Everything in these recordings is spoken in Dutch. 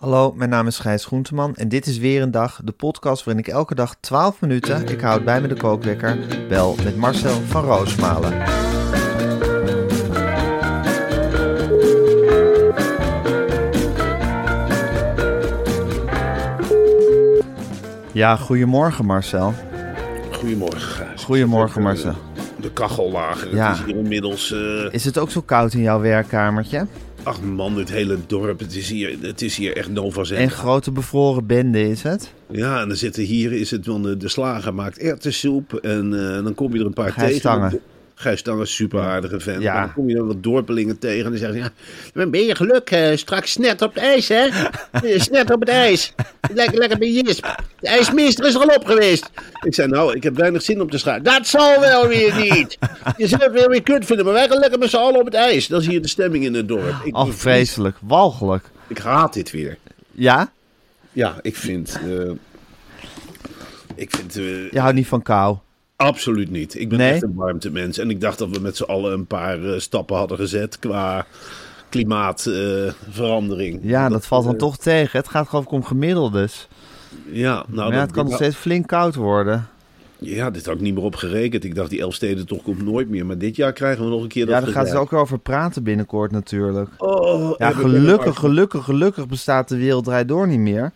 Hallo, mijn naam is Gijs Groenteman en dit is weer een dag, de podcast waarin ik elke dag 12 minuten, ik houd bij me de kookwekker, bel met Marcel van Roosmalen. Ja, goedemorgen Marcel. Goedemorgen, Gijs. Goedemorgen heb Marcel. De, kachel lager. Ja. Het is hier inmiddels... eh, Is het ook zo koud in jouw werkkamertje? Ach man, dit hele dorp. Het is hier, het is hier echt Nova En Zembla. grote bevroren bende is het? Ja, en dan zitten hier, is het, want de, slager maakt erwtensoep. En eh, dan kom je er een paar tegen. Gijs Stange, super aardige vent. Ja. Dan kom je er wat dorpelingen tegen en dan zeggen ze... Ja, ben je geluk, eh, straks net op het ijs, hè? Net op het ijs. Lekker, lekker bij Jisp. De ijsmeester is er al op geweest. Ik zei, nou, ik heb weinig zin om te schaar. Dat zal wel weer niet. Je zult het wel weer kut vinden, maar wij gaan lekker met z'n allen op het ijs. Dat is hier de stemming in het dorp. Ik, Oh, vreselijk. Walgelijk. ik haat dit weer. Ja? Ja, ik vind... eh, ik vind... eh, Je houdt niet van kou. Absoluut niet. Ik ben Nee? echt een warmtemens. En ik dacht dat we met z'n allen een paar eh, stappen hadden gezet qua klimaatverandering. Ja, dat valt dan eh, toch tegen. Het gaat geloof ik om gemiddeldes. Ja, nou, Maar ja, het kan nog steeds flink koud worden. ja, dit had ik niet meer op gerekend. Ik dacht, die Elfsteden toch komt nooit meer. Maar dit jaar krijgen we nog een keer dat Ja, daar gezeik. ze ook weer over praten binnenkort natuurlijk. Oh, Ja, gelukkig, gelukkig, gelukkig bestaat de wereld draait door niet meer.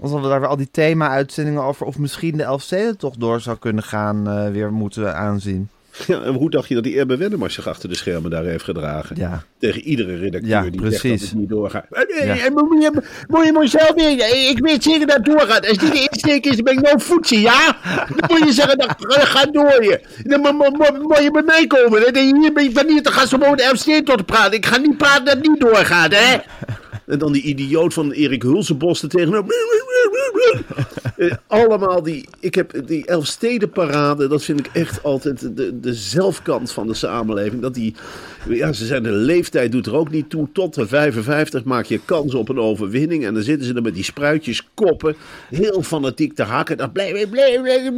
Alsof we daar weer al die thema-uitzendingen over... of misschien de Elfstedentocht door zou kunnen gaan... eh, weer moeten aanzien. Ja, en hoe dacht je dat die Erbe Wennemars zich achter de schermen daar heeft gedragen? Ja, Tegen iedere redacteur Ja, die precies. zegt dat het niet doorgaat. Ja. en moet, je, moet je maar zelf weten. Ik weet zeker dat het doorgaat. Als die de insteek is, dan ben ik no voetje, ja? Dan moet je zeggen, dat gaat door je. Dan moet, moet, moet, moet je bij mij komen. Dan denk je, hier ben je van hier, dan gaan ze gewoon de FC tot praten. Ik ga niet praten dat het niet doorgaat, hè? En dan die idioot van Erik Hulsenbos er tegenop. Eh, allemaal die. Ik heb die Elfstedenparade. Dat vind ik echt altijd de, de zelfkant van de samenleving. Dat die. Ja, ze zijn de leeftijd doet er ook niet toe. Tot de 55 maak je kans op een overwinning. En dan zitten ze er met die spruitjes koppen. Heel fanatiek te hakken. Dat blijf, blijf, blijf,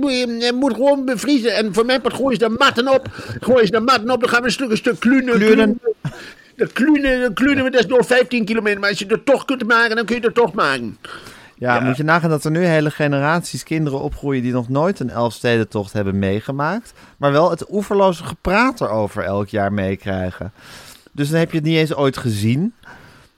moet, gewoon bevriezen. En voor mijn part gooi je de matten op. Gooi je de matten op. Dan gaan we een stuk, een stuk klunen. Klunen. De klunen, de klunen we desnoods 15 kilometer. Maar als je het toch kunt maken, dan kun je het toch maken. ja, Ja. moet je nagaan dat er nu hele generaties kinderen opgroeien... die nog nooit een Elfstedentocht hebben meegemaakt... maar wel het oeverloze gepraat erover elk jaar meekrijgen. Dus dan heb je het niet eens ooit gezien...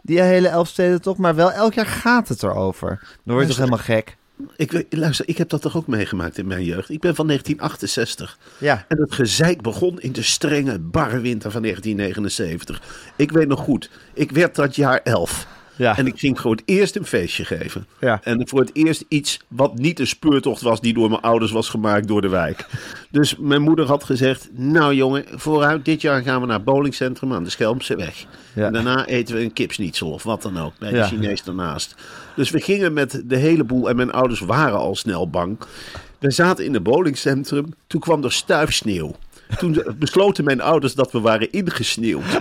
die hele Elfstedentocht, maar wel elk jaar gaat het erover. Dan word je toch helemaal gek? Ik, luister, ik heb dat toch ook meegemaakt in mijn jeugd. Ik ben van 1968. Ja. En het gezeik begon in de strenge, barre winter van 1979. Ik weet nog goed, ik werd dat jaar elf. Ja. En ik ging voor het eerst een feestje geven. Ja. En voor het eerst iets wat niet een speurtocht was die door mijn ouders was gemaakt door de wijk. Dus mijn moeder had gezegd, nou jongen, vooruit, dit jaar gaan we naar het bowlingcentrum aan de Schelmse weg. Ja. En daarna eten we een kipsnietsel of wat dan ook, bij de. Chinees daarnaast. Dus we gingen met de hele boel en mijn ouders waren al snel bang. We zaten in het bowlingcentrum, toen kwam er stuifsneeuw. Toen besloten mijn ouders dat we waren ingesneeuwd.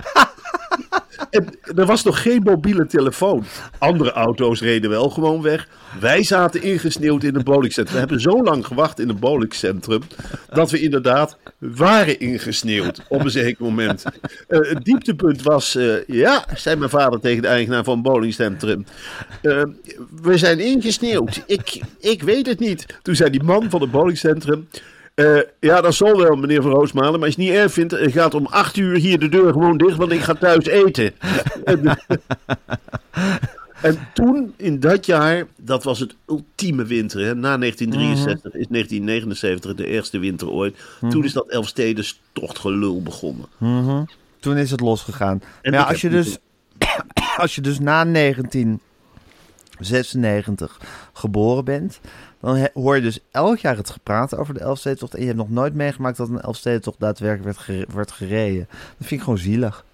Er was nog geen mobiele telefoon. Andere auto's reden wel gewoon weg. Wij zaten ingesneeuwd in het bowlingcentrum. We hebben zo lang gewacht in het bowlingcentrum. dat we inderdaad waren ingesneeuwd op een zeker moment. Eh, het dieptepunt was. eh, ja, zei mijn vader tegen de eigenaar van het bowlingcentrum. eh, we zijn ingesneeuwd. Ik, ik weet het niet. Toen zei die man van het bowlingcentrum. Eh, ja, dat zal wel, meneer Van Roosmalen. Maar als je het niet erg vindt, eh, gaat om acht uur hier de deur gewoon dicht, want ik ga thuis eten. en, en toen, in dat jaar, dat was het ultieme winter. Hè. Na 1963 is 1979 de eerste winter ooit. Toen is dat Elfstedenstocht gelul begonnen. Toen is het losgegaan. En ja, als je, dus, als je dus na 1996 geboren bent, dan hoor je dus elk jaar het gepraat over de Elfstedentocht. En je hebt nog nooit meegemaakt dat een Elfstedentocht daadwerkelijk werd, gere- werd gereden. Dat vind ik gewoon zielig.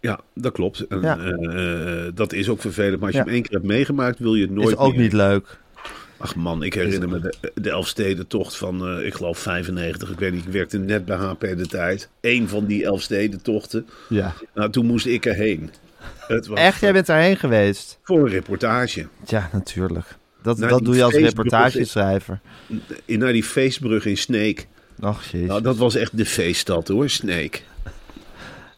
Ja, dat klopt. En, Ja. eh, eh, dat is ook vervelend. Maar als je Ja. hem één keer hebt meegemaakt, wil je het nooit is ook meer. niet leuk. Ach man, ik herinner me de, de Elfstedentocht van, eh, ik geloof 95. Ik weet niet, ik werkte net bij HP de tijd. Eén van die Elfstedentochten. Ja. Nou, toen moest ik erheen. Het was Echt, jij bent daarheen geweest? Voor een reportage. Ja, natuurlijk. Dat, dat doe je als reportageschrijver. In, naar die feestbrug in Sneek. Ach, jezus. Nou, dat was echt de feeststad hoor, Sneek.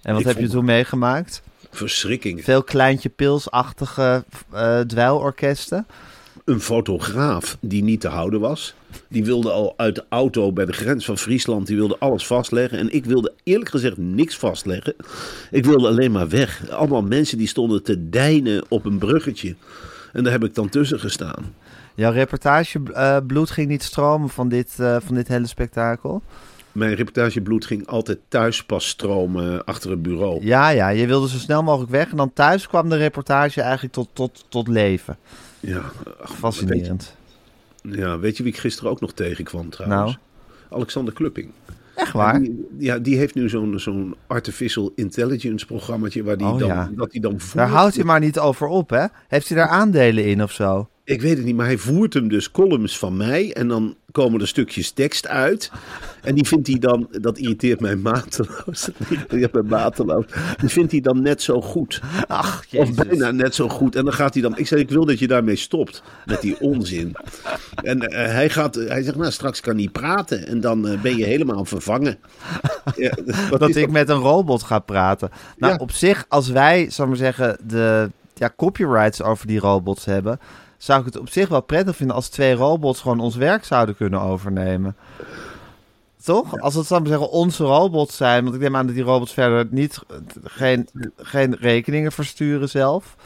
en wat ik heb je toen meegemaakt? Verschrikking. Veel kleintje pilsachtige eh dweilorkesten. Een fotograaf die niet te houden was. Die wilde al uit de auto bij de grens van Friesland. Die wilde alles vastleggen. En ik wilde eerlijk gezegd niks vastleggen. Ik wilde alleen maar weg. Allemaal mensen die stonden te deinen op een bruggetje. En daar heb ik dan tussen gestaan. Jouw reportage eh, bloed ging niet stromen van dit, eh, van dit hele spektakel. Mijn reportagebloed ging altijd thuis pas stromen achter het bureau. Ja, ja, je wilde zo snel mogelijk weg. En dan thuis kwam de reportage eigenlijk tot, tot, tot leven. Ja, ach, Fascinerend. Weet je, ja, weet je wie ik gisteren ook nog tegenkwam trouwens? Nou? Alexander Klupping. Echt waar? Die, ja, die heeft nu zo'n zo'n artificial intelligence programmaatje waar die Oh, dan, ja. dat hij dan voert. Daar houdt hij maar niet over op, hè? Heeft hij daar aandelen in of zo? Ik weet het niet, maar hij voert hem dus columns van mij en dan komen er stukjes tekst uit. En die vindt hij dan, dat irriteert mij mateloos. Dat mij mateloos. Die vindt hij dan net zo goed. Ach, Of jezus. bijna net zo goed. En dan gaat hij dan. Ik zeg, ik wil dat je daarmee stopt. Met die onzin. En eh, hij, gaat, hij zegt, nou, straks kan hij praten. En dan eh, ben je helemaal vervangen. Ja, dat ik met een robot ga praten. Nou, Ja. op zich, als wij, zal ik maar zeggen, de ja, copyrights over die robots hebben, zou ik het op zich wel prettig vinden als twee robots gewoon ons werk zouden kunnen overnemen. Toch? Als het, maar zeggen, onze robots zijn, want ik neem aan dat die robots verder niet, geen, geen rekeningen versturen zelf,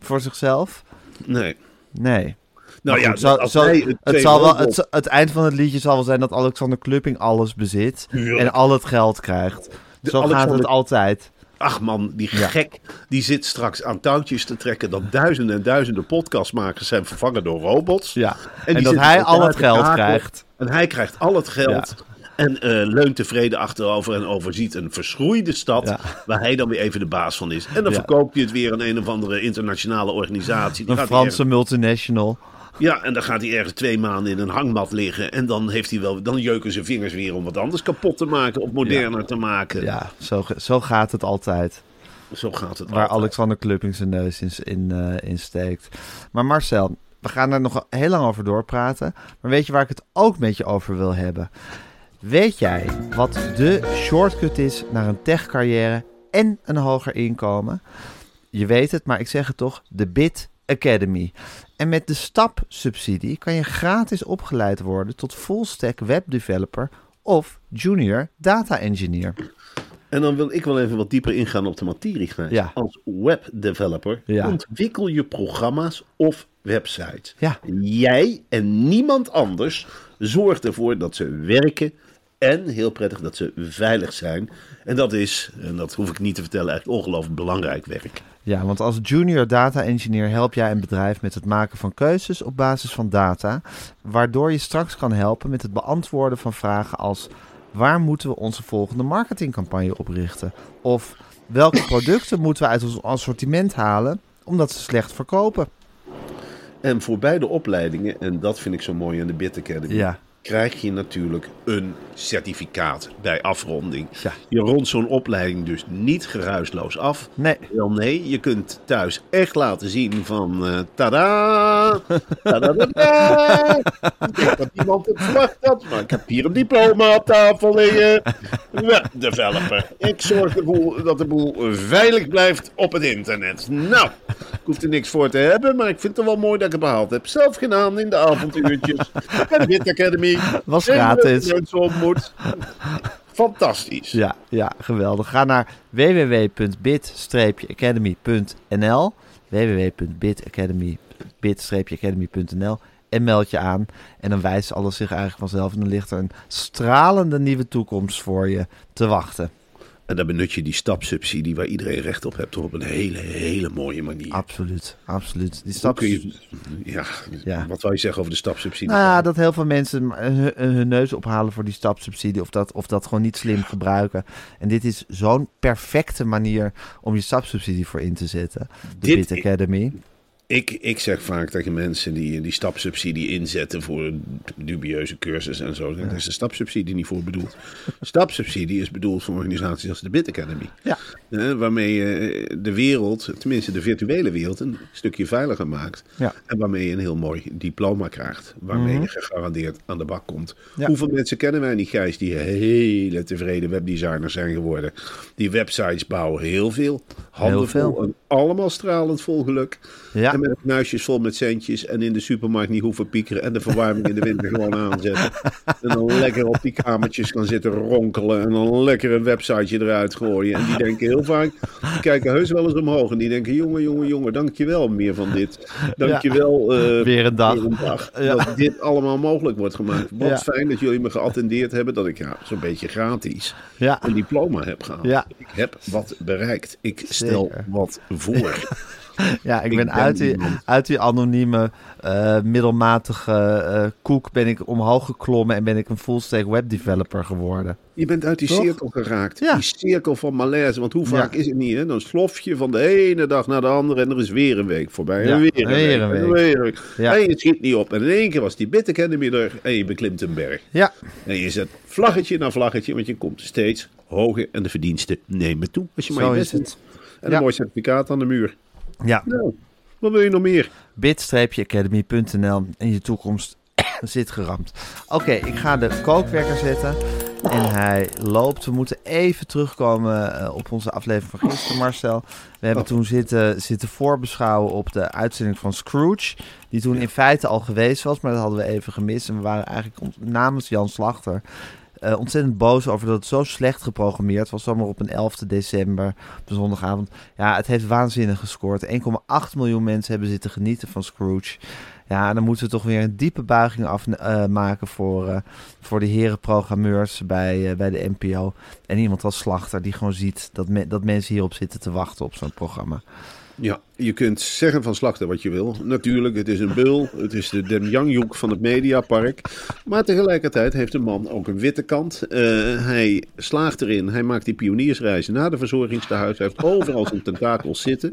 voor zichzelf. Nee. Nee. Nou ja, zo- zo- het, zal wel, het, het eind van het liedje zal wel zijn dat Alexander Klupping alles bezit en al het geld krijgt. De Zo gaat het altijd. Ach man, die gek, die zit straks aan touwtjes te trekken dat duizenden en duizenden podcastmakers zijn vervangen door robots. Ja. En dat hij al het geld kaken. krijgt. En hij krijgt al het geld. En eh, leunt tevreden achterover en overziet een verschroeide stad. Ja. Waar hij dan weer even de baas van is. En dan Ja. verkoopt hij het weer aan een of andere internationale organisatie. Die Een gaat Franse multinational. Ja, en dan gaat hij ergens twee maanden in een hangmat liggen. En dan, heeft hij wel, dan jeuken zijn vingers weer om wat anders kapot te maken. Of moderner te maken. Ja, zo, zo gaat het altijd. Zo gaat het Waar altijd. Alexander Klupping zijn neus in, in, eh, in steekt. Maar Marcel, we gaan er nog heel lang over doorpraten. Maar weet je waar ik het ook met je over wil hebben? Weet jij wat de shortcut is naar een techcarrière en een hoger inkomen? Je weet het, maar ik zeg het toch. De Bit Academy. En met de STAP-subsidie kan je gratis opgeleid worden tot full-stack webdeveloper of junior data engineer. En dan wil ik wel even wat dieper ingaan op de materie. Gijs. Ja. Als webdeveloper Ja. ontwikkel je programma's of websites. Ja. Jij en niemand anders zorgt ervoor dat ze werken en heel prettig dat ze veilig zijn. En dat is, en dat hoef ik niet te vertellen, eigenlijk ongelooflijk belangrijk werk. Ja, want als junior data engineer help jij een bedrijf met het maken van keuzes op basis van data, waardoor je straks kan helpen met het beantwoorden van vragen als waar moeten we onze volgende marketingcampagne oprichten? Of welke producten moeten we uit ons assortiment halen omdat ze slecht verkopen? En voor beide opleidingen, en dat vind ik zo mooi aan de Bit Academy, Ja. Krijg je natuurlijk een certificaat bij afronding. Ja. Je rondt zo'n opleiding dus niet geruisloos af. Nee, Wel nee, je kunt thuis echt laten zien van eh tada, tada, Ik denk dat iemand het verwacht had, maar ik heb hier een diploma op tafel liggen. Webdeveloper. Ik zorg ervoor dat de boel veilig blijft op het internet. Nou, Ik hoef er niks voor te hebben, maar ik vind het wel mooi dat ik het behaald heb. Zelf gedaan in de avonduurtjes. De Wit Academy. Was En gratis. Mensen ontmoet. Fantastisch. Ja, ja, geweldig. Ga naar www.bit-academy.nl www.bitacademy.nl en meld je aan. En dan wijst alles zich eigenlijk vanzelf. En dan ligt er een stralende nieuwe toekomst voor je te wachten. En dan benut je die stapsubsidie waar iedereen recht op hebt, toch op een hele, hele mooie manier. Absoluut, absoluut. Die stap... kun je, ja, Ja. wat wou je zeggen over de stapsubsidie? Nou ja, dat heel veel mensen hun, hun neus ophalen voor die stapsubsidie. Of dat, of dat gewoon niet slim gebruiken. En dit is zo'n perfecte manier om je stapsubsidie voor in te zetten. De Dit- Bit Academy. Ik, ik zeg vaak tegen mensen die die stapsubsidie inzetten voor dubieuze cursus en zo. Daar is de stapsubsidie niet voor bedoeld. Stapsubsidie is bedoeld voor organisaties als de Bit Academy. Ja. Eh, waarmee je de wereld, tenminste de virtuele wereld, een stukje veiliger maakt. Ja. En waarmee je een heel mooi diploma krijgt. Waarmee je gegarandeerd aan de bak komt. Mhm. Ja. Hoeveel mensen kennen wij niet, Gijs, die hele tevreden webdesigners zijn geworden. Die websites bouwen heel veel. Handen Heel veel. en allemaal stralend vol geluk. Ja. En met knuisjes vol met centjes. En in de supermarkt niet hoeven piekeren. En de verwarming in de winter gewoon aanzetten. En dan lekker op die kamertjes kan zitten ronkelen. En dan lekker een websiteje eruit gooien. En die denken heel vaak, die kijken heus wel eens omhoog. En die denken, jongen, jongen, jongen, dankjewel meer van dit. Dankjewel. eh Weer een dag. weer een dag. Ja. Dat dit allemaal mogelijk wordt gemaakt. Wat Ja. fijn dat jullie me geattendeerd hebben. Dat ik ja, zo'n beetje gratis Ja. een diploma heb gehaald. Ja. Ik heb wat bereikt. Ik stel Zeker. wat voor. Ja, ik, Ik ben, ben uit, die, iemand. uit die anonieme, eh, middelmatige eh, koek ben ik omhoog geklommen en ben ik een full-stack webdeveloper geworden. Je bent uit die Toch? cirkel geraakt. Ja. Die cirkel van malaise. Want hoe vaak Ja. is het niet? Hè? Dan slof je van de ene dag naar de andere en er is weer een week voorbij. Ja, En weer een weer week. een en week. weer een week. Ja. En je schiet niet op. En in één keer was die Bit Academy er en je beklimt een berg. Ja, En je zet vlaggetje na vlaggetje, want je komt steeds hoger en de verdiensten nemen toe. Als je maar Zo je best. En Ja. een mooi certificaat aan de muur. Ja. Nou, wat wil je nog meer? bit-academy.nl en je toekomst zit geramd. Oké, ik ga de kookwerker zetten. En hij loopt. We moeten even terugkomen eh, op onze aflevering van gisteren, Marcel. We hebben Oh. toen zitten, zitten voorbeschouwen op de uitzending van Scrooge. Die toen in feite al geweest was, maar dat hadden we even gemist. En we waren eigenlijk namens Jan Slachter eh, ontzettend boos over dat het zo slecht geprogrammeerd was. Zomaar op een 11 december, een zondagavond. Ja, het heeft waanzinnig gescoord. 1,8 miljoen mensen hebben zitten genieten van Scrooge. Ja, dan moeten we toch weer een diepe buiging afmaken voor, eh, voor de heren programmeurs bij, eh, bij de NPO. En iemand als Slachter die gewoon ziet dat, dat mensen hierop zitten te wachten op zo'n programma. Ja, je kunt zeggen van Slachter wat je wil. Natuurlijk, het is een bul. Het is de Dem Young van het Mediapark. Maar tegelijkertijd heeft de man ook een witte kant. Eh, hij slaagt erin. Hij maakt die pioniersreizen naar de verzorgingstehuis. Hij heeft overal zijn tentakels zitten.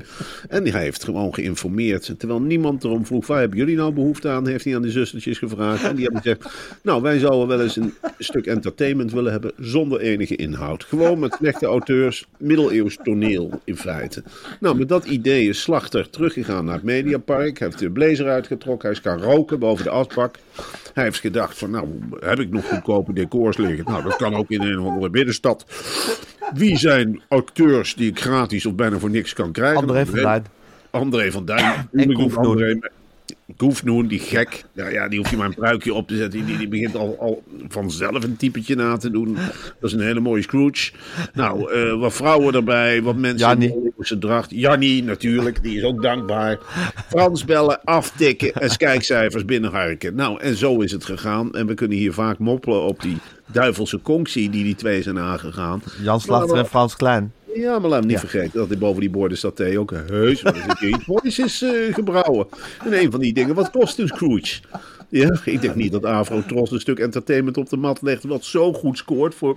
En hij heeft gewoon geïnformeerd. Terwijl niemand erom vroeg, waar hebben jullie nou behoefte aan? Heeft hij aan die zustertjes gevraagd. En die hebben gezegd, nou wij zouden wel eens een stuk entertainment willen hebben zonder enige inhoud. Gewoon met slechte auteurs, middeleeuws toneel in feite. Nou, met dat idee is Teruggegaan naar het Mediapark. Hij heeft de blazer uitgetrokken. Hij is gaan roken boven de asbak. Hij heeft gedacht van, nou, heb ik nog goedkope decors liggen? Nou, dat kan ook in een of andere binnenstad. Wie zijn acteurs die ik gratis of bijna voor niks kan krijgen? André van Duin. André van Duin. En. André- Koefnoen, die gek. Nou ja, die hoef je maar een pruikje op te zetten. Die, die begint al, al vanzelf een typetje na te doen. Dat is een hele mooie Scrooge. Nou, eh, wat vrouwen erbij, wat mensen Jannie. in de dracht. Jannie natuurlijk, die is ook dankbaar. Frans bellen, aftikken en kijkcijfers binnenharken. Nou, en zo is het gegaan. En we kunnen hier vaak moppelen op die duivelse conctie die die twee zijn aangegaan. Jan Slachter en Frans Klein. Ja, maar laat me niet Ja. vergeten dat er boven die borden saté ook heus wel eens een keer is eh, gebrouwen. En een van die dingen, wat kost een Scrooge? Ja, ik denk niet dat Afro Tros een stuk entertainment op de mat legt wat zo goed scoort voor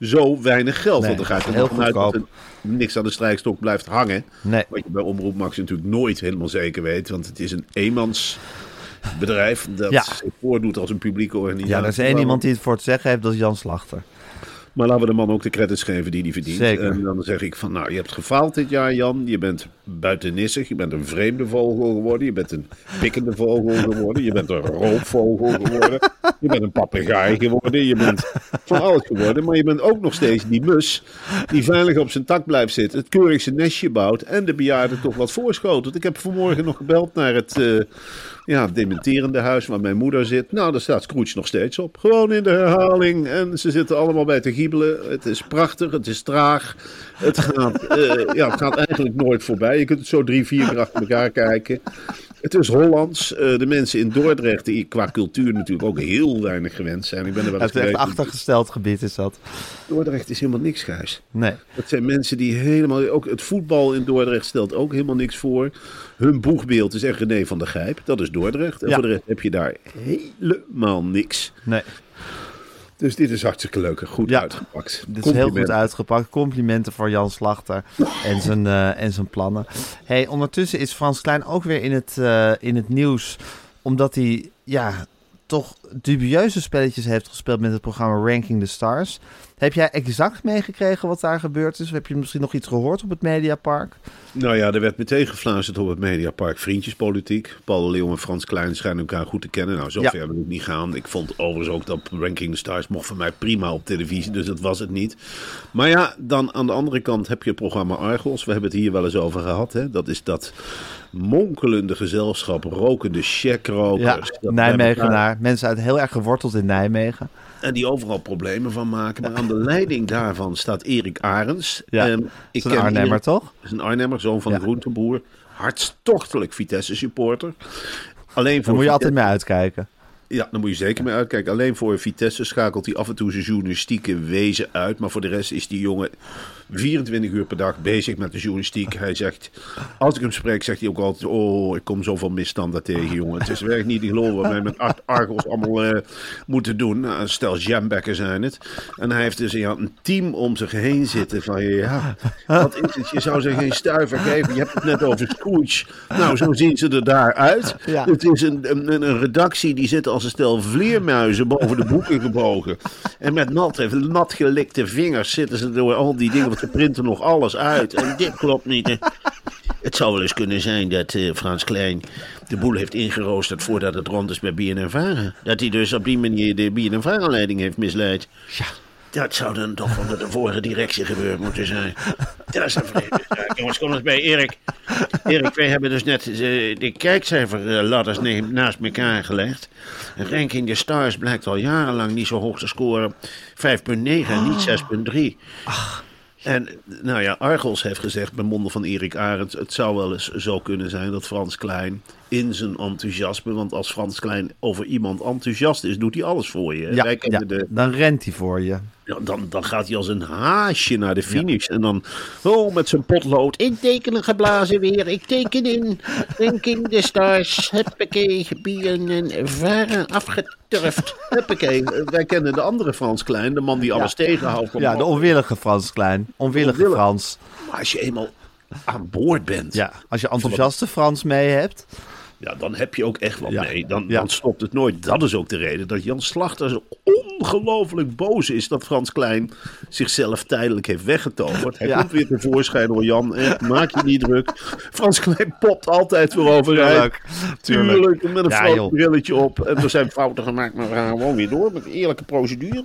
zo weinig geld. Nee, Want er gaat er heel vanuit dat er niks aan de strijkstok blijft hangen. Nee. Wat je bij Omroep Max natuurlijk nooit helemaal zeker weet. Want het is een eenmansbedrijf dat Ja. zich voordoet als een publieke organisatie. Ja, er is één iemand die het voor het zeggen heeft, dat is Jan Slachter. Maar laten we de man ook de credits geven die hij verdient. Zeker. En dan zeg ik van, nou, je hebt gefaald dit jaar, Jan. Je bent buitennissig. Je bent een vreemde vogel geworden. Je bent een pikkende vogel geworden. Je bent een roofvogel geworden. Je bent een papegaai geworden. Je bent van alles geworden. Maar je bent ook nog steeds die mus die veilig op zijn tak blijft zitten. Het keurigste nestje bouwt. En de bejaarden toch wat voorschotelt. Ik heb vanmorgen nog gebeld naar het... eh, ja, dementerende huis waar mijn moeder zit. Nou, daar staat Scrooge nog steeds op. Gewoon in de herhaling. En ze zitten allemaal bij te giebelen. Het is prachtig, het is traag. Het gaat, eh, ja, het gaat eigenlijk nooit voorbij. Je kunt het zo drie, vier keer achter elkaar kijken. Het is Hollands. Eh, de mensen in Dordrecht, die qua cultuur natuurlijk ook heel weinig gewend zijn. Ik ben er wel Het is echt achtergesteld gebied is dat. Dordrecht is helemaal niks, Gijs. Nee. Dat zijn mensen die helemaal. Ook het voetbal in Dordrecht stelt ook helemaal niks voor. Hun boegbeeld is echt René van der Gijp. Dat is Dordrecht. En Ja. voor de rest heb je daar helemaal niks. Nee. Dus dit is hartstikke leuk en goed Ja. uitgepakt. Dit is heel goed uitgepakt. Complimenten voor Jan Slachter en zijn, eh, en zijn plannen. Hey, ondertussen is Frans Klein ook weer in het, eh, in het nieuws. Omdat hij ja, toch dubieuze spelletjes heeft gespeeld met het programma Ranking the Stars. Heb jij exact meegekregen wat daar gebeurd is? Of heb je misschien nog iets gehoord op het Mediapark? Nou ja, er werd meteen gefluisterd op het Mediapark vriendjespolitiek. Paul Leeuw en Frans Klein schijnen elkaar goed te kennen. Nou, zover Ja. wil ik niet gaan. Ik vond overigens ook dat Ranking the Stars mocht voor mij prima op televisie. Dus dat was het niet. Maar ja, dan aan de andere kant heb je het programma Argos. We hebben het hier wel eens over gehad. Hè? Dat is dat monkelende gezelschap, rokende checkrokers. Ja, Nijmegenaar. Mensen uit heel erg geworteld in Nijmegen. En die overal problemen van maken. Maar aan de leiding daarvan staat Erik Arends. Ja, En Dat is ken een Arnhemmer, Erik- toch? Dat is een Arnhemmer, zoon van Ja. een groenteboer. Hartstochtelijk Vitesse supporter. Alleen voor Daar moet je Vitesse- altijd mee uitkijken. Ja, daar moet je zeker mee uitkijken. Alleen voor Vitesse schakelt hij af en toe zijn journalistieke wezen uit. Maar voor de rest is die jongen 24 uur per dag bezig met de journalistiek. Hij zegt, als ik hem spreek, zegt hij ook altijd... Oh, ik kom zoveel misstanden tegen, jongen. Het is werkelijk niet te geloven wat wij met Ar- Argos allemaal eh, moeten doen. Een stel jambekken zijn het. En hij heeft dus ja, een team om zich heen zitten van... Ja, wat is het? Je zou ze geen stuiver geven. Je hebt het net over Scrooge. Nou, zo zien ze er daar uit. Ja. Het is een, een, een redactie die zit als een stel vleermuizen boven de boeken gebogen. En met nat, nat gelikte vingers zitten ze door al die dingen. Ze printen nog alles uit. En dit klopt niet. Het zou wel eens kunnen zijn dat eh, Frans Klein de boel heeft ingeroosterd voordat het rond is bij BNN-Varen. Dat hij dus op die manier de BNN-Varenleiding heeft misleid. Ja. Dat zou dan toch onder de vorige directie gebeurd moeten zijn. Dat is een vreemde zaak. Jongens, kom eens bij Erik. Erik, wij hebben dus net eh, de kijkcijferladders naast elkaar gelegd. Ranking the Stars blijkt al jarenlang niet zo hoog te scoren. 5,9 en niet 6,3. En nou ja, Argos heeft gezegd bij monden van Erik Arends... het zou wel eens zo kunnen zijn dat Frans Klein in zijn enthousiasme... want als Frans Klein over iemand enthousiast is, doet hij alles voor je. Ja, de, dan rent hij voor je. Ja, dan, dan gaat hij als een haasje naar de finish. En dan, oh, met zijn potlood. In tekenen geblazen weer. Ik teken in. Ranking the stars. Huppakee. Bieren en varen afgeturfd. Huppakee. Wij kennen de andere Frans Klein. De man die alles tegenhoudt. Ja, de onwillige Frans Klein. Onwillige Onwillig. Frans. Maar als je eenmaal aan boord bent. Ja, als je enthousiaste Frans mee hebt. Ja, dan heb je ook echt wat Ja. mee. Dan, Ja. dan stopt het nooit. Dat is ook de reden dat Jan Slachter zo ongelooflijk boos is dat Frans Klein zichzelf tijdelijk heeft weggetoverd. Hij Ja. komt weer tevoorschijn hoor Jan. Maak je niet druk. Frans Klein popt altijd weer overeind. Tuurlijk. Tuurlijk, met een Ja, brilletje op. En er zijn fouten gemaakt, maar we gaan gewoon weer door met een eerlijke procedure.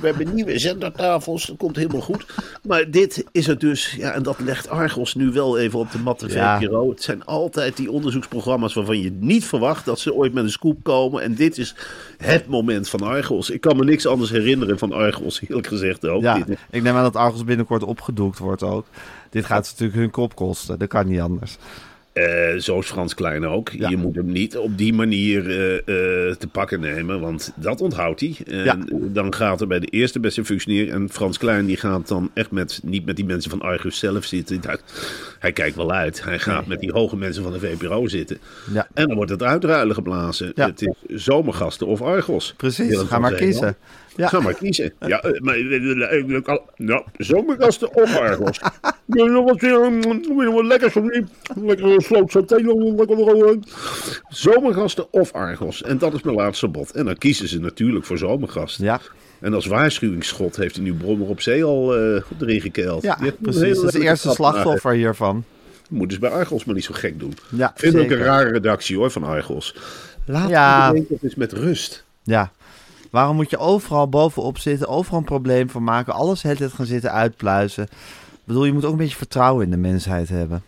We hebben nieuwe zendertafels, dat komt helemaal goed. Maar dit is het dus, ja, en dat legt Argos nu wel even op de matte Ja. Het zijn altijd die onderzoeksprogramma's waarvan je niet verwacht dat ze ooit met een scoop komen. En dit is het moment van Argos. Ik kan me niks anders herinneren van Argos, eerlijk gezegd ook. Ja, Dit ik neem aan dat Argos binnenkort opgedoekt wordt ook. Dit gaat natuurlijk hun kop kosten. Dat kan niet anders. Eh, zo is Frans Klein ook. Ja. Je moet hem niet op die manier eh, eh, te pakken nemen, want dat onthoudt hij. En Ja. dan gaat er bij de eerste beste functioneer. En Frans Klein die gaat dan echt met, niet met die mensen van Argus zelf zitten. Hij, hij kijkt wel uit. Hij gaat met die hoge mensen van de VPRO zitten. Ja. En dan wordt het uitruilen geblazen. Het is zomergasten of Argos. Precies, ga maar kiezen. Ja. Ga maar kiezen. Ja, eh, maar eh, eh, eh, nou, zomergasten of Argos. Ja, nog wat, eh, nog wat lekkers van die. Lekker sloot saté. lekker, eh, Zomergasten of Argos. En dat is mijn laatste bod. En dan kiezen ze natuurlijk voor zomergasten. Ja, En als waarschuwingsschot heeft hij nu Brommer op zee al eh erin gekeild. Ja, precies. Dat is het leuke eerste slachtoffer hiervan. Moet dus bij Argos maar niet zo gek doen. Ja, Ik vind het ook een rare redactie hoor van Argos. Laat Ja. toch eens met rust. Ja. Waarom moet je overal bovenop zitten, overal een probleem van maken, alles het gaan zitten uitpluizen? Bedoel, je moet ook een beetje vertrouwen in de mensheid hebben.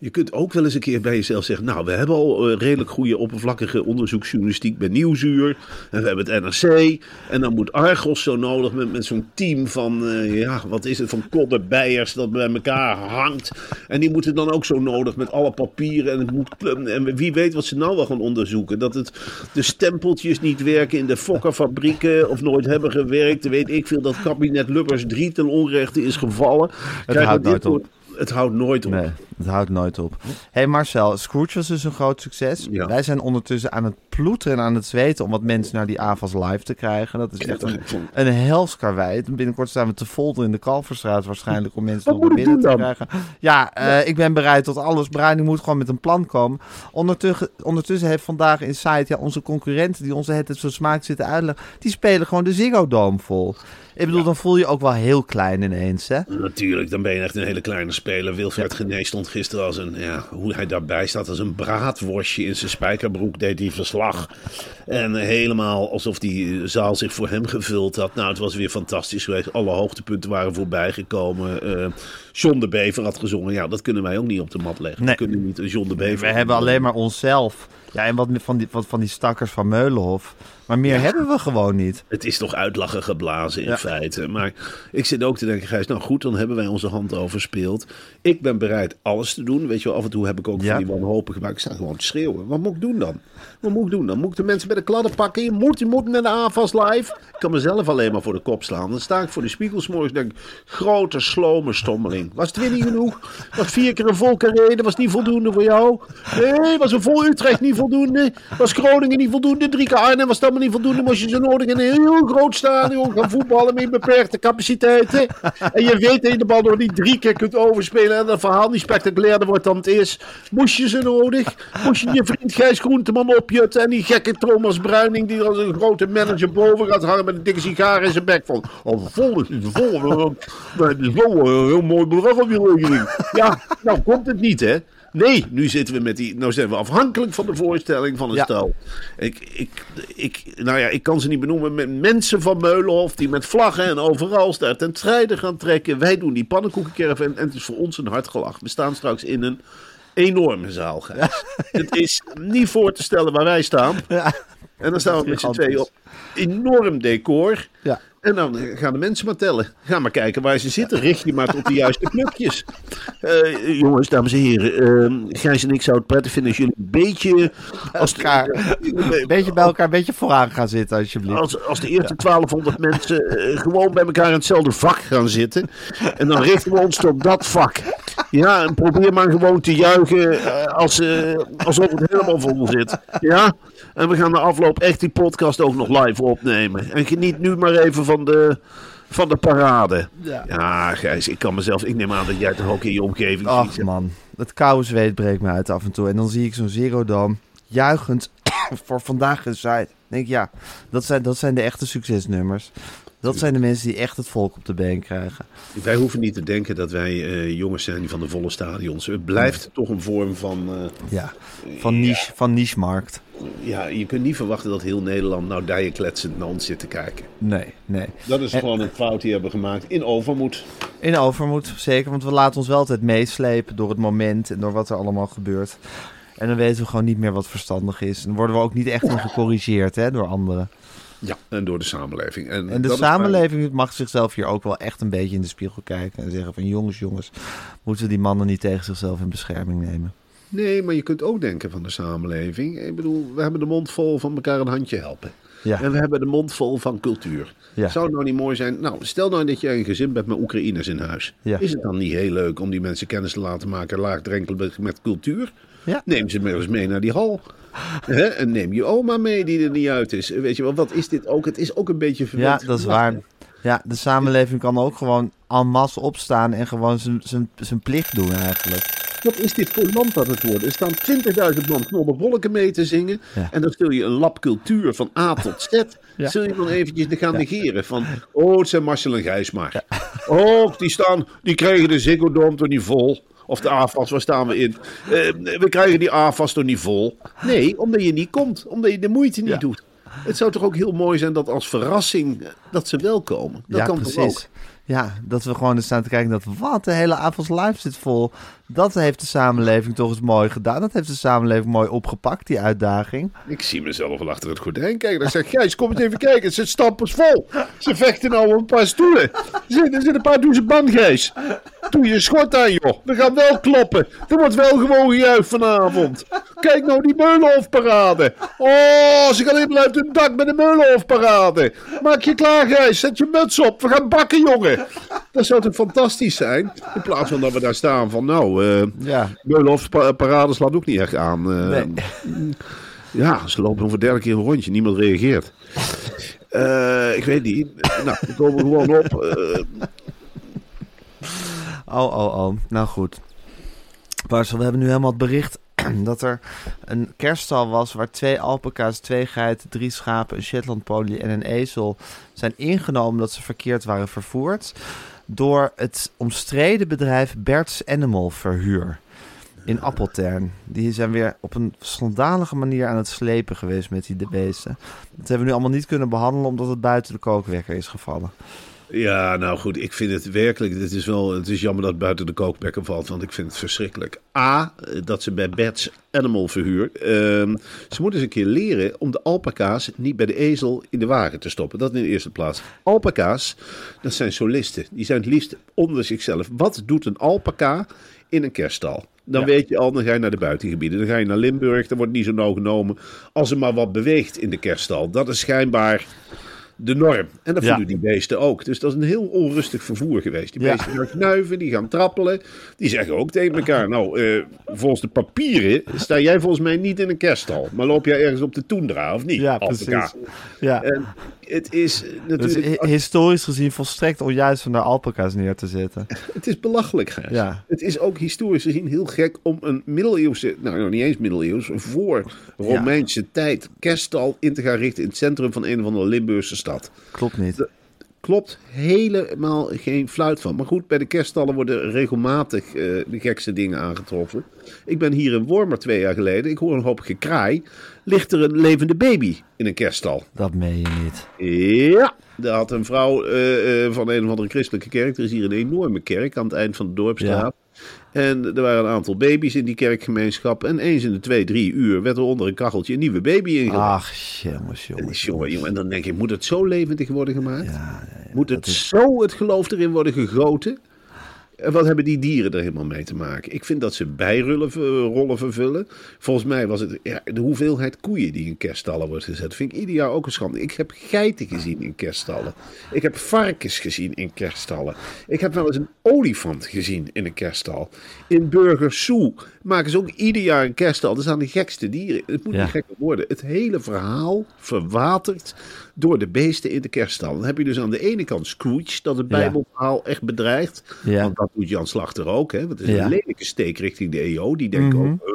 Je kunt ook wel eens een keer bij jezelf zeggen... nou, we hebben al eh, redelijk goede oppervlakkige onderzoeksjournalistiek bij Nieuwsuur. En we hebben het NRC. En dan moet Argos zo nodig met, met zo'n team van... eh, ja, wat is het, van kodderbijers dat bij elkaar hangt. En die moeten dan ook zo nodig met alle papieren. En, het moet, en wie weet wat ze nou wel gaan onderzoeken. Dat het, de stempeltjes niet werken in de fokkerfabrieken... of nooit hebben gewerkt. Weet ik veel dat kabinet Lubbers 3 ten onrechte is gevallen. Krijgen houdt nooit op. Het houdt nooit op. Nee, het houdt nooit op. Hé hey Marcel, Scrooge was dus een groot succes. Ja. Wij zijn ondertussen aan het ploeteren en aan het zweten om wat mensen naar die AVAS live te krijgen. Dat is echt een, een hels karwei. Binnenkort staan we te folder in de Kalverstraat waarschijnlijk om mensen nog naar binnen te krijgen. Ja, eh, ik ben bereid tot alles. Bruining moet gewoon met een plan komen. Ondertussen, ondertussen heeft vandaag in site ja, onze concurrenten die onze het zo smaak zitten uitleggen, die spelen gewoon de Ziggo Dome vol. Ik bedoel, dan voel je ook wel heel klein ineens, hè? Natuurlijk, dan ben je echt een hele kleine speler. Wilfred Genee stond gisteren als een, ja, hoe hij daarbij staat, als een braadworstje in zijn spijkerbroek deed hij verslag. En helemaal alsof die zaal zich voor hem gevuld had. Nou, het was weer fantastisch geweest. Alle hoogtepunten waren voorbij gekomen. Eh John de Bever had gezongen. Ja, dat kunnen wij ook niet op de mat leggen. Nee. We kunnen niet John de Bever. We hebben alleen maar onszelf. Ja, en wat van die, wat van die stakkers van Meulenhof. Maar meer hebben we gewoon niet. Het is toch uitlachen geblazen in Ja. feite. Maar ik zit ook te denken, Gijs, nou goed, dan hebben wij onze hand overspeeld. Ik ben bereid alles te doen. Weet je wel, af en toe heb ik ook Ja. van die wanhopige gemaakt. Ik sta gewoon te schreeuwen. Wat moet ik doen dan? Wat moet ik doen dan? Moet ik de mensen bij de kladden pakken? Je moet, je moet naar de AFAS live. Ik kan mezelf alleen maar voor de kop slaan. Dan sta ik voor de spiegel 's morgens en denk grote, slome stommeling. Was het weer niet genoeg? Was vier keer een vol carré, was niet voldoende voor jou? Nee, was een vol Utrecht niet voldoende? Was Groningen niet voldoende? Drie keer Arnhem was het niet voldoende? Moest je zo nodig in een heel groot stadion gaan voetballen met beperkte capaciteiten? En je weet dat je de bal nog niet drie keer kunt overspelen en dat verhaal niet spectaculairder wordt dan het is. Moest je ze nodig? Moest je je vriend Gijs Groenteman opjutten en die gekke Thomas Bruining die als een grote manager boven gaat hangen met een dikke sigaar in zijn bek van. Oh, vol is het vol. Het is wel een heel mooi bedrag op je. Ja, nou komt het niet hè. Nee, nu zitten we met die. Nou zijn we afhankelijk van de voorstelling van een Ja. stel. Ik, ik, ik, nou ja, ik kan ze niet benoemen. Met mensen van Meulenhof die met vlaggen en overal daar ten strijde gaan trekken. Wij doen die pannenkoekenkerf en, en het is voor ons een hard gelach. We staan straks in een enorme zaal. Het is niet voor te stellen waar wij staan. Ja. En dan staan we met z'n tweeën op enorm decor. Ja. En dan gaan de mensen maar tellen. Ga maar kijken waar ze zitten. Richt je maar tot de juiste knopjes. Eh, jongens, dames en heren. eh, Gijs en ik zouden het prettig vinden als jullie een beetje... Als de, elkaar. Een beetje bij elkaar, een beetje vooraan gaan zitten, alsjeblieft. als, als de eerste 1200 mensen eh, gewoon bij elkaar in hetzelfde vak gaan zitten. En dan richten we ons tot dat vak. Ja, en probeer maar gewoon te juichen eh, als, eh, alsof het helemaal vol zit. Ja, en we gaan de afloop echt die podcast ook nog live opnemen. En geniet nu maar even van de, van de parade. Ja. Ja, Gijs, ik kan mezelf... Ik neem aan dat jij toch ook in je omgeving Ach ziet. man, het koude zweet breekt me uit af en toe. En dan zie ik zo'n Zero Dome juichend voor vandaag en site. denk ik, ja, dat zijn, dat zijn de echte succesnummers. Dat zijn de mensen die echt het volk op de been krijgen. Wij hoeven niet te denken dat wij eh, jongens zijn van de volle stadions. Het blijft toch een vorm van... eh, Ja, van niche, van niche-markt. Ja, je kunt niet verwachten dat heel Nederland nou dijenkletsend naar ons zit te kijken. Nee, nee. Dat is En- gewoon een fout die we hebben gemaakt in overmoed. In overmoed, zeker. Want we laten ons wel altijd meeslepen door het moment en door wat er allemaal gebeurt. En dan weten we gewoon niet meer wat verstandig is. En dan worden we ook niet echt in gecorrigeerd hè, door anderen. Ja. En door de samenleving. En, En de samenleving mag zichzelf hier ook wel echt een beetje in de spiegel kijken. En zeggen van jongens, jongens, moeten we die mannen niet tegen zichzelf in bescherming nemen? Nee, maar je kunt ook denken van de samenleving. Ik bedoel, we hebben de mond vol van elkaar een handje helpen. Ja. En we hebben de mond vol van cultuur. Ja. Zou het nou niet mooi zijn? Nou, stel nou dat je een gezin bent met Oekraïners in huis. Ja. Is het dan niet heel leuk om die mensen kennis te laten maken laagdrempelig met cultuur? Ja. Neem ze maar eens mee naar die hal. En neem je oma mee die er niet uit is. Weet je wel, wat is dit ook? Het is ook een beetje Ja, verwend dat is waar. Ja, de samenleving kan ook gewoon en masse opstaan en gewoon zijn- zijn zijn plicht doen eigenlijk. Wat is dit voor land dat het wordt? Er staan 20.000 man knollenbolken mee te zingen. Ja. En dan zul je een lab cultuur van A tot Z. Ja. Zul je dan eventjes gaan negeren van... Oh, het zijn Marcel en Gijs maar. Oh, die, staan, die kregen de Ziggo Dome toch niet vol. Of de AFAS, waar staan we in? Eh, we krijgen die AFAS toch niet vol? Nee, omdat je niet komt. Omdat je de moeite niet Ja. doet. Het zou toch ook heel mooi zijn dat als verrassing eh, dat ze wel komen. Dat ja, kan toch precies. ook? Ja, dat we gewoon eens staan te kijken dat wat de hele avond live zit vol. Dat heeft de samenleving toch eens mooi gedaan. Dat heeft de samenleving mooi opgepakt, die uitdaging. Ik zie mezelf wel achter het gordijn kijken. Dan zeg Gijs, kom eens even kijken. Zit stampers vol. Ze vechten nou een paar stoelen. Er zitten, een paar douze ban, Gijs. Doe je schort aan, joh. We gaan wel kloppen. Er wordt wel gewoon gejuicht vanavond. Kijk nou die Meulenhofparade. Oh, ze gaan helemaal uit hun dak met de Meulenhofparade. Maak je klaar, Gijs. Zet je muts op. We gaan bakken, jongen. Dat zou toch fantastisch zijn? In plaats van dat we daar staan van, nou, eh Ja. Meulenhofparade slaat ook niet echt aan. eh. Nee. Ja, ze lopen voor de derde keer een rondje. Niemand reageert. Eh, ik weet niet. Nou, we komen gewoon op. Oh, oh, oh. Nou goed. Marcel, we hebben nu helemaal het bericht dat er een kerststal was waar twee alpaca's, twee geiten, drie schapen, een Shetlandpony en een ezel zijn ingenomen omdat ze verkeerd waren vervoerd door het omstreden bedrijf Bert's Animal Verhuur in Appeltern. Die zijn weer op een schandalige manier aan het slepen geweest met die de beesten. Dat hebben we nu allemaal niet kunnen behandelen omdat het buiten de kookwekker is gevallen. Ja, nou goed. Ik vind het werkelijk. Het is, wel, het is jammer dat het buiten de kookbekken valt. Want ik vind het verschrikkelijk. A, dat ze bij Bats Animal verhuur. ehm, ze moeten eens een keer leren om de alpaca's niet bij de ezel in de wagen te stoppen. Dat in de eerste plaats. Alpaca's, dat zijn solisten. Die zijn het liefst onder zichzelf. Wat doet een alpaca in een kerststal? Dan Ja. weet je al, dan ga je naar de buitengebieden. Dan ga je naar Limburg, dan wordt niet zo nauw genomen. Als er maar wat beweegt in de kerststal. Dat is schijnbaar de norm. En dat Ja. voelen die beesten ook. Dus dat is een heel onrustig vervoer geweest. Die Ja. beesten gaan knuiven, die gaan trappelen. Die zeggen ook tegen elkaar... Nou, eh, volgens de papieren sta jij volgens mij niet in een kerststal. Maar loop jij ergens op de toendra, of niet? Ja, precies. Ja. En het is Dus natuurlijk... hi- historisch gezien volstrekt onjuist om daar alpaca's neer te zetten. Het is belachelijk, Gijs. Ja. Het is ook historisch gezien heel gek om een middeleeuwse, nou nog niet eens middeleeuws, voor Romeinse tijd kerststal in te gaan richten in het centrum van een of andere Limburgse stad. Klopt niet. Klopt helemaal geen fluit van. Maar goed, bij de kerststallen worden regelmatig eh, de gekste dingen aangetroffen. Ik ben hier in Wormer twee jaar geleden. Ik hoor een hoop gekraai. Ligt er een levende baby in een kerststal? Dat meen je niet. Ja, daar had een vrouw eh, eh, van een of andere christelijke kerk. Er is hier een enorme kerk aan het eind van de dorpstraat. En er waren een aantal baby's in die kerkgemeenschap. En eens in de twee, drie uur werd er onder een kacheltje een nieuwe baby ingelegd. Ach, jongens, En jongens. jongen, jongen, en dan denk je, moet het zo levendig worden gemaakt? Ja, ja, ja. moet het zo het geloof erin worden gegoten? Wat hebben die dieren er helemaal mee te maken? Ik vind dat ze bijrollen rollen vervullen. Volgens mij was het ja, de hoeveelheid koeien die in kerststallen wordt gezet. Vind ik ieder jaar ook een schande. Ik heb geiten gezien in kerststallen. Ik heb varkens gezien in kerststallen. Ik heb wel eens een olifant gezien in een kerststal. In Burger maken ze ook ieder jaar een kerststal. Dat zijn de gekste dieren. Het moet Ja. niet gekker worden. Het hele verhaal verwatert door de beesten in de kerststal. Dan heb je dus aan de ene kant Scrooge, dat het. Bijbelverhaal echt bedreigt. Ja. Want dat doet Jan Slachter ook. Hè? Dat is een lelijke steek richting de EO. Die denken Mhm. ook, eh,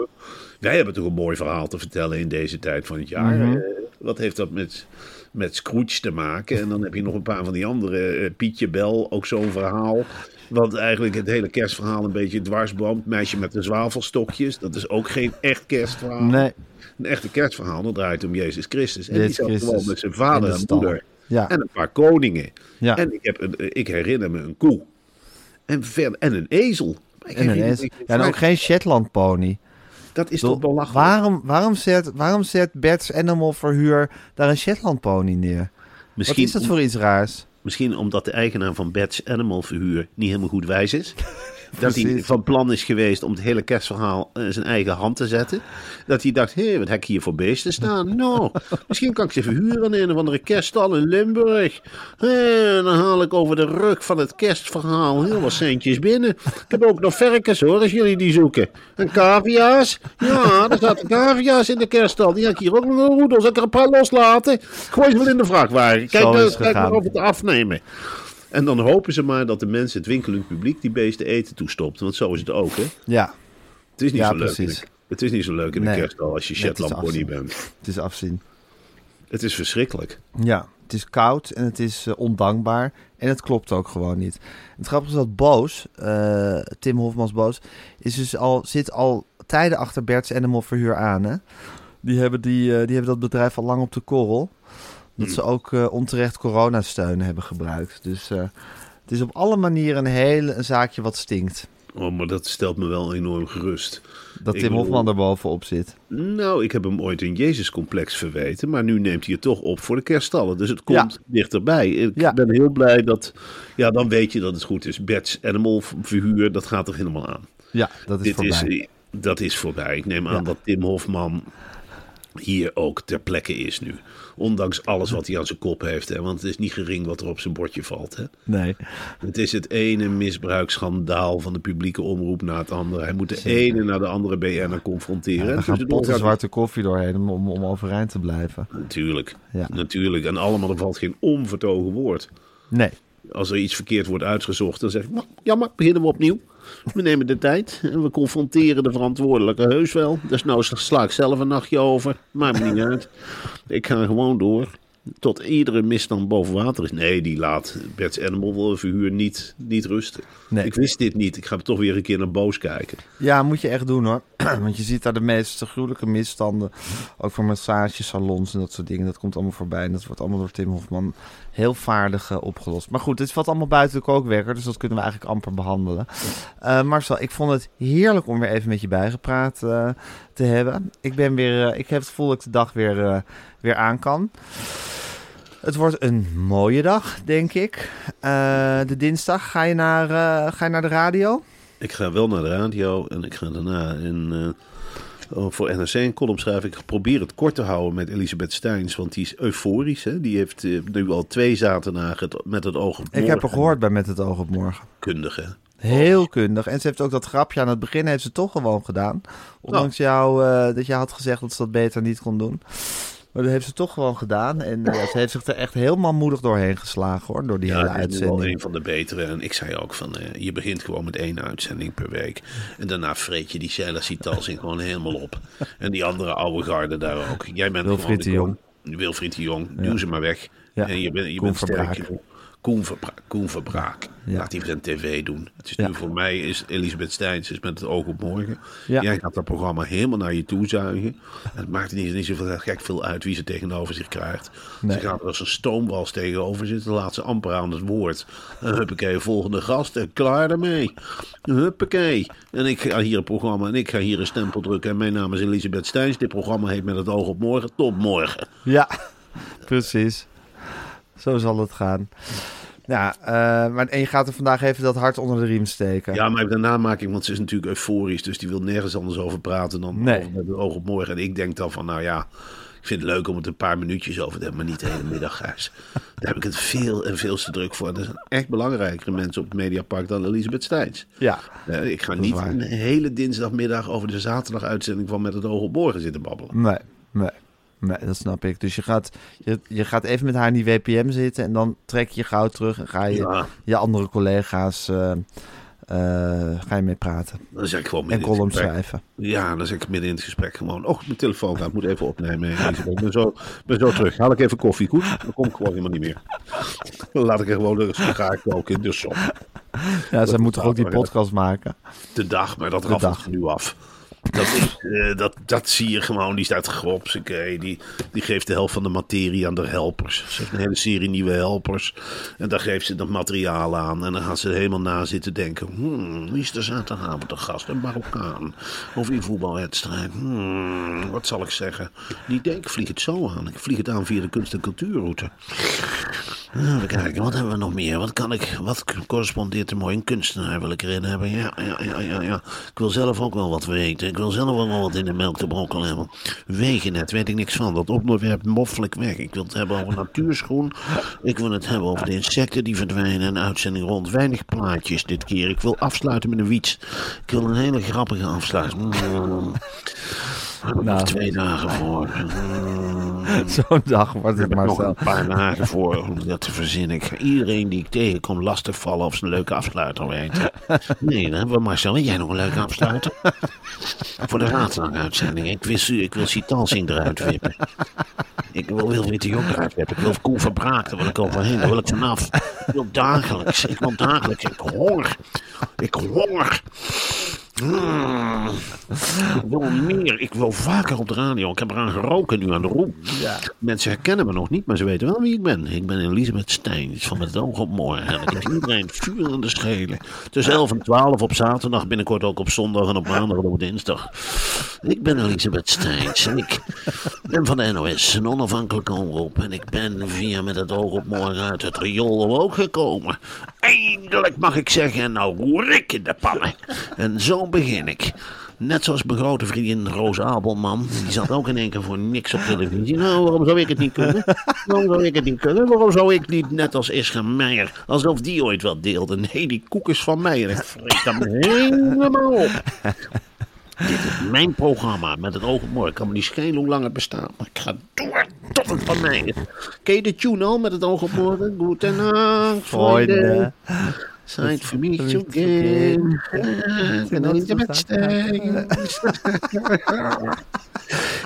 wij hebben toch een mooi verhaal te vertellen in deze tijd van het jaar. Mhm. Wat heeft dat met, met Scrooge te maken? En dan heb je nog een paar van die andere. eh, Pietje Bel, ook zo'n verhaal. Wat eigenlijk het hele kerstverhaal een beetje dwarsboomt. Meisje met de zwavelstokjes. Dat is ook geen echt kerstverhaal. Nee, Een echte kerstverhaal, dat draait om Jezus Christus. En Jezus die zat Christus gewoon met zijn vader de en moeder. Ja. En een paar koningen. Ja. En ik, heb een, ik herinner me een koe. En, ver, en een ezel. En, ja, en ook geen Shetland pony. Dat is toch belachelijk? Waarom, waarom, zet, waarom zet Bert's Animal Verhuur daar een Shetland pony neer? Misschien, Wat is dat voor iets raars? misschien omdat de eigenaar van Bats Animal Verhuur niet helemaal goed wijs is. Dat hij van plan is geweest om het hele kerstverhaal in zijn eigen hand te zetten. Dat hij dacht, hé, wat heb ik hier voor beesten staan? Nou, misschien kan ik ze verhuren aan een of andere kerststal in Limburg. Hé, dan haal ik over de rug van het kerstverhaal heel wat centjes binnen. Ik heb ook nog varkens hoor, als jullie die zoeken. En cavia's? Ja, er zaten cavia's in de kerststal. Die heb ik hier ook nog een roedel. Zal ik er een paar loslaten? Gooi ze wel in de vrachtwagen. Kijk, het kijk maar of het afnemen. En dan hopen ze maar dat de mensen, het winkelend publiek, die beesten eten toestopt. Want zo is het ook, hè? Ja, Het is niet Ja, zo leuk. precies. Het is niet zo leuk in de Nee. als je Shetland pony bent. Het is afzien. Het is verschrikkelijk. Ja, het is koud en het is eh, ondankbaar. En het klopt ook gewoon niet. Het grappige is dat Boos, eh, Tim Hofmans Boos, is dus al, zit al tijden achter Bert's Animal Verhuur aan. Hè? Die, hebben die, eh, die hebben dat bedrijf al lang op de korrel. Dat Hmm. ze ook eh, onterecht coronasteun hebben gebruikt. Dus eh, het is op alle manieren een hele een zaakje wat stinkt. Oh, maar dat stelt me wel enorm gerust. Dat Ik Tim Hofman er bovenop zit. Nou, ik heb hem ooit een Jezus-complex verweten, maar nu neemt hij het toch op voor de kerststallen. Dus het komt dichterbij. Ik Ja. ben heel blij dat, ja, dan weet je dat het goed is. Bert's Animal verhuur, dat gaat er helemaal aan. Ja, dat is Dit voorbij. is, dat is voorbij. Ik neem aan Ja. dat Tim Hofman hier ook ter plekke is nu. Ondanks alles wat hij aan zijn kop heeft. Hè? Want het is niet gering wat er op zijn bordje valt. Hè? Nee. Het is het ene misbruiksschandaal van de publieke omroep na het andere. Hij moet de ene naar de andere BN'er confronteren. Ja, gaan potten zwarte koffie doorheen om, om, om overeind te blijven. Natuurlijk, Ja. natuurlijk. En allemaal, er valt geen onvertogen woord. Nee. Als er iets verkeerd wordt uitgezocht, dan zeg ik, jammer, beginnen we opnieuw. We nemen de tijd en we confronteren de verantwoordelijke heus wel. Dus nou sla ik zelf een nachtje over. Maakt me niet uit. Ik ga gewoon door. Tot iedere misstand boven water is. Nee, die laat Bert's Animal verhuur niet, niet rusten. Nee. Ik wist dit niet. Ik ga toch weer een keer naar Boos kijken. Ja, moet je echt doen hoor. Want je ziet daar de meest gruwelijke misstanden. Ook voor massagesalons en dat soort dingen. Dat komt allemaal voorbij. En dat wordt allemaal door Tim Hofman heel vaardig eh, opgelost. Maar goed, dit valt allemaal buiten de kookwerker. Dus dat kunnen we eigenlijk amper behandelen. Eh, Marcel, ik vond het heerlijk om weer even met je bijgepraat eh, te hebben. Ik, ben weer, ik heb het gevoel dat ik de dag weer, weer aan kan. Het wordt een mooie dag, denk ik. Eh, de dinsdag ga je, naar, eh, ga je naar de radio? Ik ga wel naar de radio en ik ga daarna in, eh, oh, voor NRC een column schrijven. Ik probeer het kort te houden met Elisabeth Steins, want die is euforisch. Hè? Die heeft nu al twee zaterdagen met het oog op Ik heb morgen. er gehoord bij Met het oog op morgen. Kundig, hè? Heel kundig. En ze heeft ook dat grapje aan het begin heeft ze toch gewoon gedaan. Ondanks jou dat je had gezegd dat ze dat beter niet kon doen. Maar dat heeft ze toch gewoon gedaan. En eh, ja, ze heeft zich er echt helemaal moedig doorheen geslagen hoor. Door die hele Ja, het is nu wel uitzending. een van de betere. En ik zei ook van, eh, je begint gewoon met één uitzending per week. En daarna vreet je die Sheila Sitalsing gewoon helemaal op. En die andere oude garde daar ook. Jij bent Wilfried de Jong. Wilfried de Jong, doe ze maar weg. Ja. En je, bent je bent sterk. Koen Verbraak. Koen Verbraak. Ja. Laat die zijn tv doen. Het is Ja. nu voor mij is Elisabeth Steins is met het oog op morgen. Ja. Jij gaat dat programma helemaal naar je toe zuigen. En het maakt niet, niet zoveel gek veel uit wie ze tegenover zich krijgt. Nee. Ze gaat er als een stoomwals tegenover zitten. Laat ze amper aan het woord. En huppakee, volgende gast. En klaar ermee. Huppakee. En ik ga hier een programma en ik ga hier een stempel drukken. En mijn naam is Elisabeth Steins. Dit programma heet Met het oog op morgen. Tot morgen. Ja, precies. Zo zal het gaan. Ja, eh, maar, en je gaat er vandaag even dat hart onder de riem steken. Ja, maar daarna maak ik, want ze is natuurlijk euforisch. Dus die wil nergens anders over praten dan Nee. over met het oog op morgen. En ik denk dan van, nou ja... Ik vind het leuk om het een paar minuutjes over te hebben, maar niet de hele middag, Gijs. Daar heb ik het veel en veel te druk voor. Er zijn echt belangrijkere mensen op het Mediapark dan Elisabeth Steins. Ja. Eh, ik ga niet waar. een hele dinsdagmiddag over de zaterdaguitzending van Met het Oog op Morgen zitten babbelen. Nee, nee, nee, dat snap ik. Dus je gaat, je, je gaat even met haar in die WPM zitten en dan trek je gauw terug en ga je Ja. je andere collega's eh, eh, ga je mee praten. Dan zeg ik gewoon En het columns schrijven. Ja, dan zeg ik midden in het gesprek gewoon. Oh, mijn telefoon gaat. Ik moet even opnemen. Ik ben zo, ben zo terug. Haal ik even koffie. Goed? Dan kom ik gewoon helemaal niet meer. Dan laat ik er gewoon een sigaar koken in de sop. Ja, zij moet toch ook die podcast maken? De dag, maar dat raffelt nu af. Dat, eh, dat, dat zie je gewoon. Die staat gropseke. Die, die geeft de helft van de materie aan de helpers. Ze heeft een hele serie nieuwe helpers. En daar geeft ze dat materiaal aan. En dan gaat ze helemaal na zitten denken. Hmm, wie is er zaterdagavond de gast? Een Marokkaan. Over die voetbalwedstrijd. Hmm, wat zal ik zeggen? Die idee, ik vlieg het zo aan. Ik vlieg het aan via de kunst- en cultuurroute. Even kijken, wat hebben we nog meer? Wat kan ik, wat correspondeert er mooi? Een kunstenaar wil ik erin hebben. Ja, ja, ja, ja, ja. Ik wil zelf ook wel wat weten. Ik wil zelf ook wel wat in de melk te brokkelen hebben. Wegennet, weet ik niks van. Dat onderwerp moffel ik weg. Ik wil het hebben over natuurschoen. Ik wil het hebben over de insecten die verdwijnen. En uitzending rond. Weinig plaatjes dit keer. Ik wil afsluiten met een wiets. Ik wil een hele grappige afsluiting. Nog Nou. twee dagen voor. Zo'n dag wordt het, heb nog een paar dagen voor om dat te verzinnen. Ik ga iedereen die ik tegenkom lastig vallen of ze een leuke afsluiter weten. Nee, dan hebben we Marcel. Weet jij nog een leuke afsluiter? voor de raadsaanguitzending. Ik wil, ik wil Sitalsing eruit wippen. Ik wil Wilfried de Jong eruit wippen. Ik wil Koen Verbraak, daar wil ik overheen. Daar wil ik vanaf. Ik wil dagelijks. Ik wil dagelijks. Ik honger. Ik honger. Mm. Ik wil meer. Ik wil vaker op de radio. Ik heb eraan geroken nu aan de roep. Mensen herkennen me nog niet, maar ze weten wel wie ik ben. Ik ben Elisabeth Steins van Met het oog op morgen. En ik heb iedereen vuur in de schelen. Tussen 11 en 12 op zaterdag, binnenkort ook op zondag en op maandag en op dinsdag. Ik ben Elisabeth Steins en ik ben van de NOS, een onafhankelijke omroep. En ik ben via Met het oog op morgen uit het riool ook gekomen. Eindelijk mag ik zeggen, en nou roer ik in de pannen. En zo begin ik. Net zoals mijn grote vriendin Roos Abelman. Die zat ook in één keer voor niks op televisie. Nou, waarom zou ik het niet kunnen? Waarom zou ik het niet kunnen? Waarom zou ik niet net als Ischa Meijer, alsof die ooit wat deelde? Nee, die koek is van mij en ik vreet hem helemaal op. Dit is mijn programma met het oog op morgen. Ik kan me niet schelen hoe lang het bestaat. Maar ik ga door tot het van mij is. Ken je de tune al met het oog op morgen? Goedenacht, vrienden. Zijn for me to again. Ik ben Elisabeth Steins.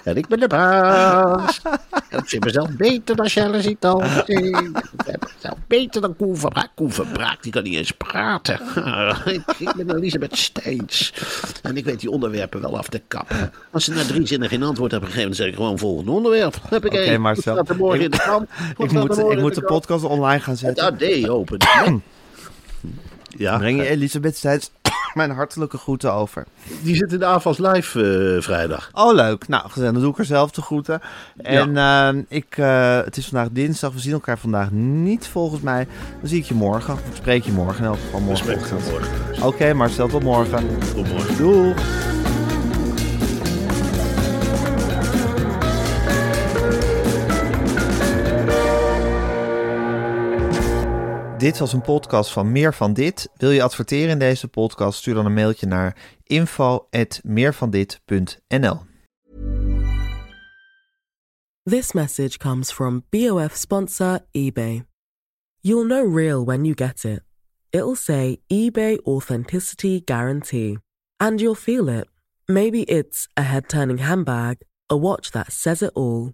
En ik ben de baas. En ik vind mezelf beter dan Charles Zital. Ik ben mezelf beter dan Koen Verbraak. Koen Verbraak, die kan niet eens praten. Ik, ik ben Elisabeth Steins. En ik weet die onderwerpen wel af te kappen. Als ze na drie zinnen geen antwoord hebben gegeven, dan zeg ik gewoon volgende onderwerp. Heb ik. Marcel. Staat er morgen Ik- in de krant? Wat Ik moet, ik moet de podcast online gaan Het zetten. AD open. Ja, Breng je Elisabeth Steins mijn hartelijke groeten over. die zit in de AFAS live eh, vrijdag. Oh, leuk. Nou, gezellig. dan doe ik er zelf de groeten. En eh, ik, eh, het is vandaag dinsdag. We zien elkaar vandaag niet, volgens mij. Dan zie ik je morgen. Ik spreek je morgen in elk geval morgenochtend. Oké, Marcel, tot morgen. Tot morgen. Doeg. Dit was een podcast van Meer van Dit. Wil je adverteren in deze podcast? Stuur dan een mailtje naar info@meervandit.nl. This message comes from BOF sponsor eBay. You'll know real when you get it. It'll say eBay Authenticity Guarantee. And you'll feel it. Maybe it's a head turning handbag, a watch that says it all,